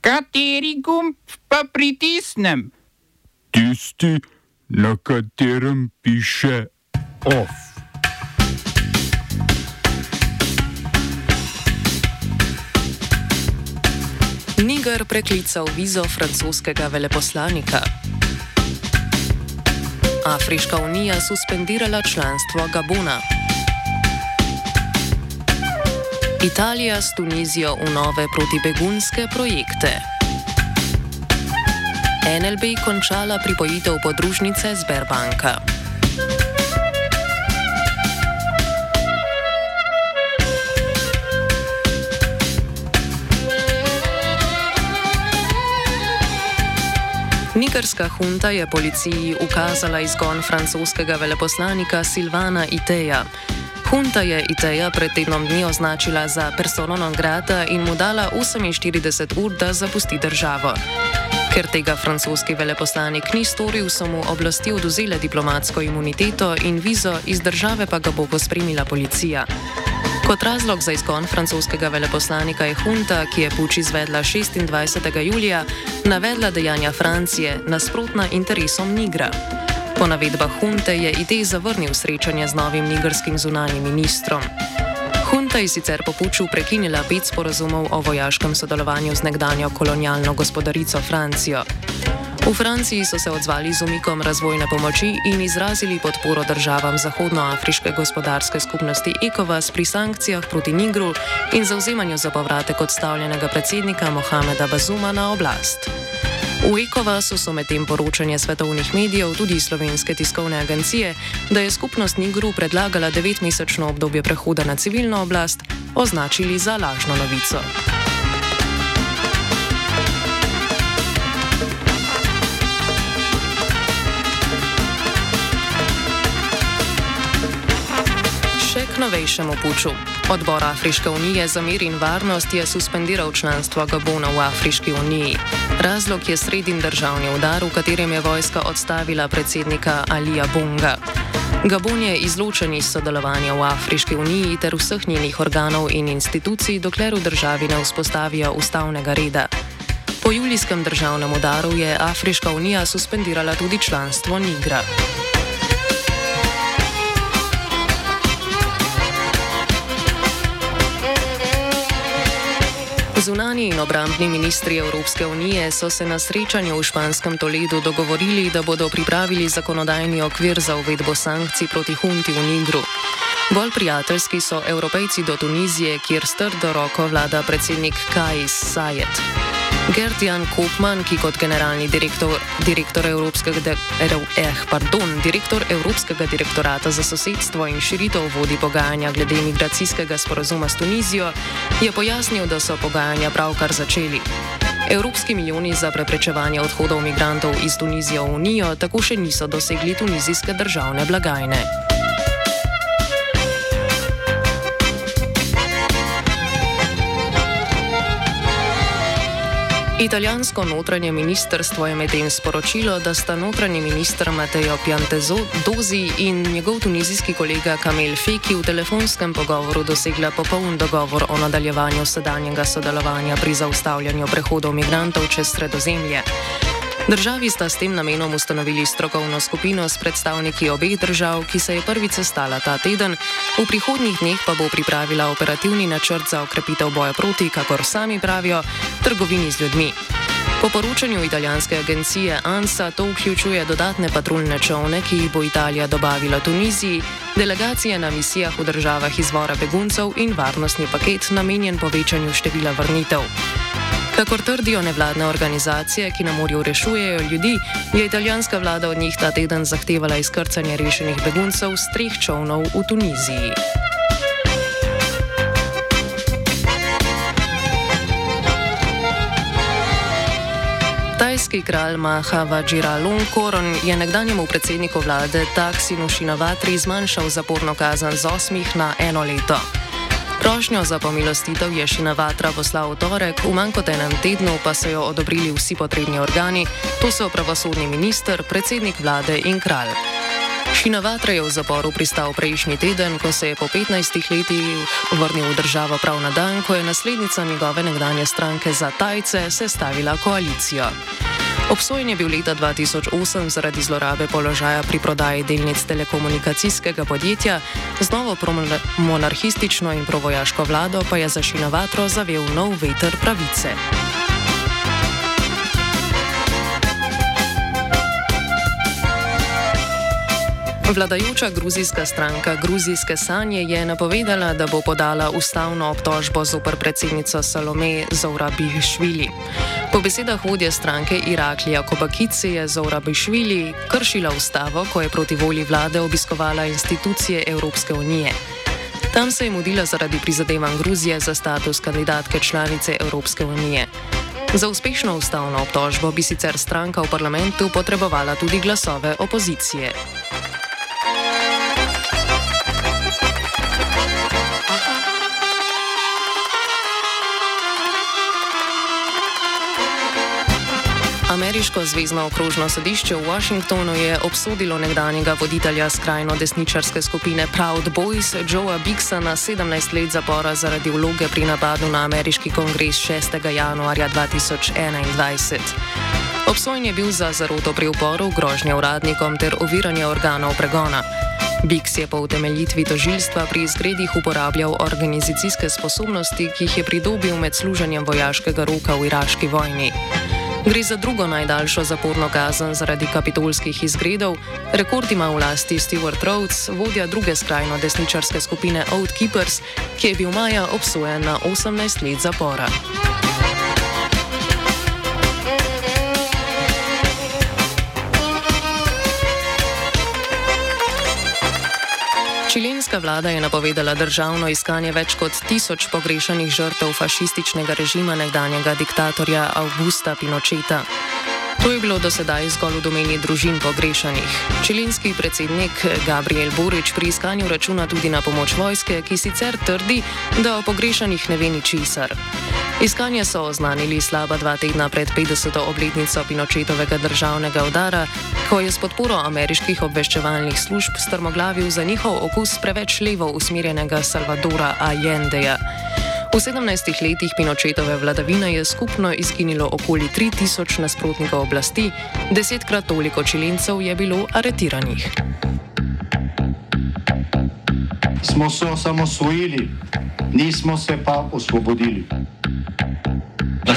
Kateri gumb pa pritisnem? Tisti, na katerem piše OF. Niger preklical vizo francoskega veleposlanika. Afriška unija suspendirala članstvo Gabona. Italija s Tunizijo v nove protibegunske projekte. NLB končala pripojitev podružnice Sberbanka. Nigerska hunta je policiji ukazala izgon francoskega veleposlanika Silvana Iteja. Hunta je Iteja pred tednom dni označila za persono non grata in mu dala 48 ur, da zapusti državo. Ker tega francoski veleposlanik ni storil, so mu oblasti oduzele diplomatsko imuniteto in vizo, iz države pa ga bo pospremila policija. Kot razlog za izgon francoskega veleposlanika je hunta, ki je puč izvedla 26. julija, navedla dejanja Francije nasprotna interesom Nigra. Po navedbah hunte je idej zavrnil srečanje z novim nigerskim zunanjim ministrom. Hunta je sicer po puču prekinila pet sporazumov o vojaškem sodelovanju z nekdanjo kolonialno gospodarico Francijo. V Franciji so se odzvali z umikom razvojne pomoči in izrazili podporo državam Zahodnoafriške gospodarske skupnosti ECOWAS pri sankcijah proti Nigru in zauzemanju za povratek odstavljenega predsednika Mohameda Bazuma na oblast. V ECOWAS-u so medtem poročanje svetovnih medijev, tudi slovenske tiskovne agencije, da je skupnost Nigru predlagala devetmesečno obdobje prehoda na civilno oblast, označili za lažno novico. Novejšemu puču. Odbor Afriške unije za mir in varnost je suspendiral članstvo Gabona v Afriški uniji. Razlog je sredin državni udar, v katerem je vojska odstavila predsednika Alija Bunga. Gabon je izločen iz sodelovanja v Afriški uniji ter vseh njenih organov in institucij, dokler v državi ne vzpostavijo ustavnega reda. Po julijskem državnem udaru je Afriška unija suspendirala tudi članstvo Nigra. Zunani in obrambni ministri Evropske unije so se na srečanju v španskem Toledu dogovorili, da bodo pripravili zakonodajni okvir za uvedbo sankcij proti hunti v Nigru. Bolj prijateljski so evropejci do Tunizije, kjer strdo roko vlada predsednik Kajs Sajet. Gert-Jan Kopman, ki kot generalni direktor, direktor, Evropskega, de, eh, pardon, direktor Evropskega direktorata za sosedstvo in širitev vodi pogajanja glede migracijskega sporazuma s Tunizijo, je pojasnil, da so pogajanja pravkar začeli. Evropski milijoni za preprečevanje odhodov migrantov iz Tunizije v Unijo tako še niso dosegli tunizijske državne blagajne. Italijansko notranje ministrstvo je medtem sporočilo, da sta notranji minister Matteo Piantezozi in njegov tunizijski kolega Kamel Feki v telefonskem pogovoru dosegla popoln dogovor o nadaljevanju sedanjega sodelovanja pri zaustavljanju prehodov migrantov čez sredozemlje. Državi sta s tem namenom ustanovili strokovno skupino s predstavniki obeh držav, ki se je prvič sestala ta teden, v prihodnjih dneh pa bo pripravila operativni načrt za okrepitev boja proti, kakor sami pravijo, trgovini z ljudmi. Po poročanju italijanske agencije ANSA to vključuje dodatne patruljne čovne, ki jih bo Italija dobavila Tuniziji, delegacije na misijah v državah izvora beguncev in varnostni paket namenjen povečanju števila vrnitev. Kakor trdijo nevladne organizacije, ki na morju rešujejo ljudi, je italijanska vlada od njih ta teden zahtevala izkrcanje rešenih beguncev z treh čovnov v Tuniziji. Tajski kralj Maha Vajiralong Koron je nekdanjemu predsedniku vlade Taksinu Šinovatri zmanjšal zaporno kazen z osmih na eno leto. Prošnjo za pomilostitev je Šinavatra poslal v torek, v manj kot enem tednu pa so jo odobrili vsi potrebni organi, to so pravosodni minister, predsednik vlade in kralj. Šinavatra je v zaporu pristal prejšnji teden, ko se je po 15 letih vrnil v državo prav na dan, ko je naslednica njegove nekdanje stranke za Tajce sestavila koalicijo. Obsojen je bil leta 2008 zaradi zlorabe položaja pri prodaji delnic telekomunikacijskega podjetja, z novo monarhistično in provojaško vlado pa je za Šinavatro zavel nov veter pravice. Vladajoča gruzijska stranka Gruzijske sanje je napovedala, da bo podala ustavno obtožbo zoper predsednico Salome Zourabišvili. Po besedah vodje stranke Iraklija Kobakice je Zourabišvili kršila ustavo, ko je proti volji vlade obiskovala institucije Evropske unije. Tam se je mudila zaradi prizadevanj Gruzije za status kandidatke članice Evropske unije. Za uspešno ustavno obtožbo bi sicer stranka v parlamentu potrebovala tudi glasove opozicije. Ameriško zvezdno okrožno sodišče v Washingtonu je obsodilo nekdanjega voditelja skrajno desničarske skupine Proud Boys Joea Bixa na 17 let zapora zaradi vloge pri napadu na ameriški kongres 6. januarja 2021. Obsojen je bil za zaroto pri uporu, grožnje uradnikom ter oviranje organov pregona. Bix je po utemeljitvi tožilstva pri izgredih uporabljal organizacijske sposobnosti, ki jih je pridobil med služenjem vojaškega roka v iraški vojni. Gre za drugo najdaljšo zaporno kazen zaradi kapitolskih izgredov. Rekord ima v lasti Stewart Rhodes, vodja druge skrajno desničarske skupine Old Keepers, ki je bil maja obsojen na 18 let zapora. Čilenska vlada je napovedala državno iskanje več kot tisoč pogrešanih žrtev fašističnega režima nekdanjega diktatorja Augusta Pinocheta. To je bilo do sedaj zgolj v domeni družin pogrešanih. Čilenski predsednik Gabriel Borič pri iskanju računa tudi na pomoč vojske, ki sicer trdi, da o pogrešanih ne ve ničesar. Iskanje so oznanili slaba dva tedna pred 50. obletnico Pinočetovega državnega udara, ko je s podporo ameriških obveščevalnih služb strmoglavil za njihov okus preveč levo usmerjenega Salvadora Allendeja. V 17 letih Pinočetove vladavine je skupno izginilo okoli 3000 nasprotnikov oblasti, desetkrat toliko čilencev je bilo aretiranih. Smo se osamosvojili, nismo se pa osvobodili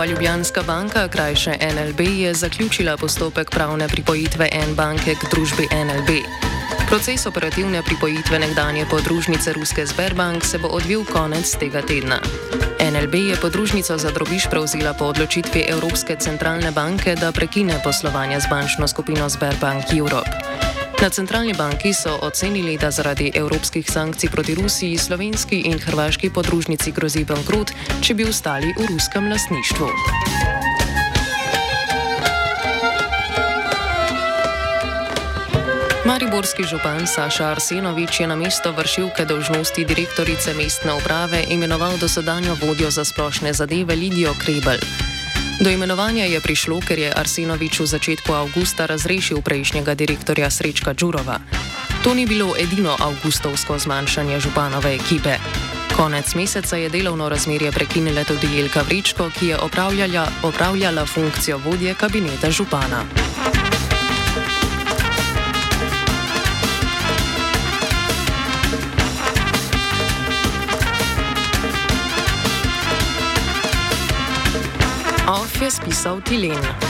Nova Ljubljanska banka, krajše NLB, je zaključila postopek pravne pripojitve N banke k družbi NLB. Proces operativne pripojitve nekdanje podružnice Ruske Sberbank se bo odvil konec tega tedna. NLB je podružnico za drobiš prevzela po odločitvi Evropske centralne banke, da prekine poslovanje z bančno skupino Sberbank Europe. Na centralni banki so ocenili, da zaradi evropskih sankcij proti Rusiji slovenski in hrvaški podružnici grozi bankrot, če bi ostali v ruskem lasništvu. Mariborski župan Saša Arsenovič je na mesto vršilke dožnosti direktorice mestne uprave imenoval dosedanjo vodjo za splošne zadeve Lidijo Krebel. Do imenovanja je prišlo, ker je Arsenovič v začetku avgusta razrešil prejšnjega direktorja Srečka Đurova. To ni bilo edino avgustovsko zmanjšanje županove ekipe. Konec meseca je delovno razmerje prekinila tudi Jelka Vričko, ki je opravljala, opravljala funkcijo vodje kabineta župana. Je spisal Tilen.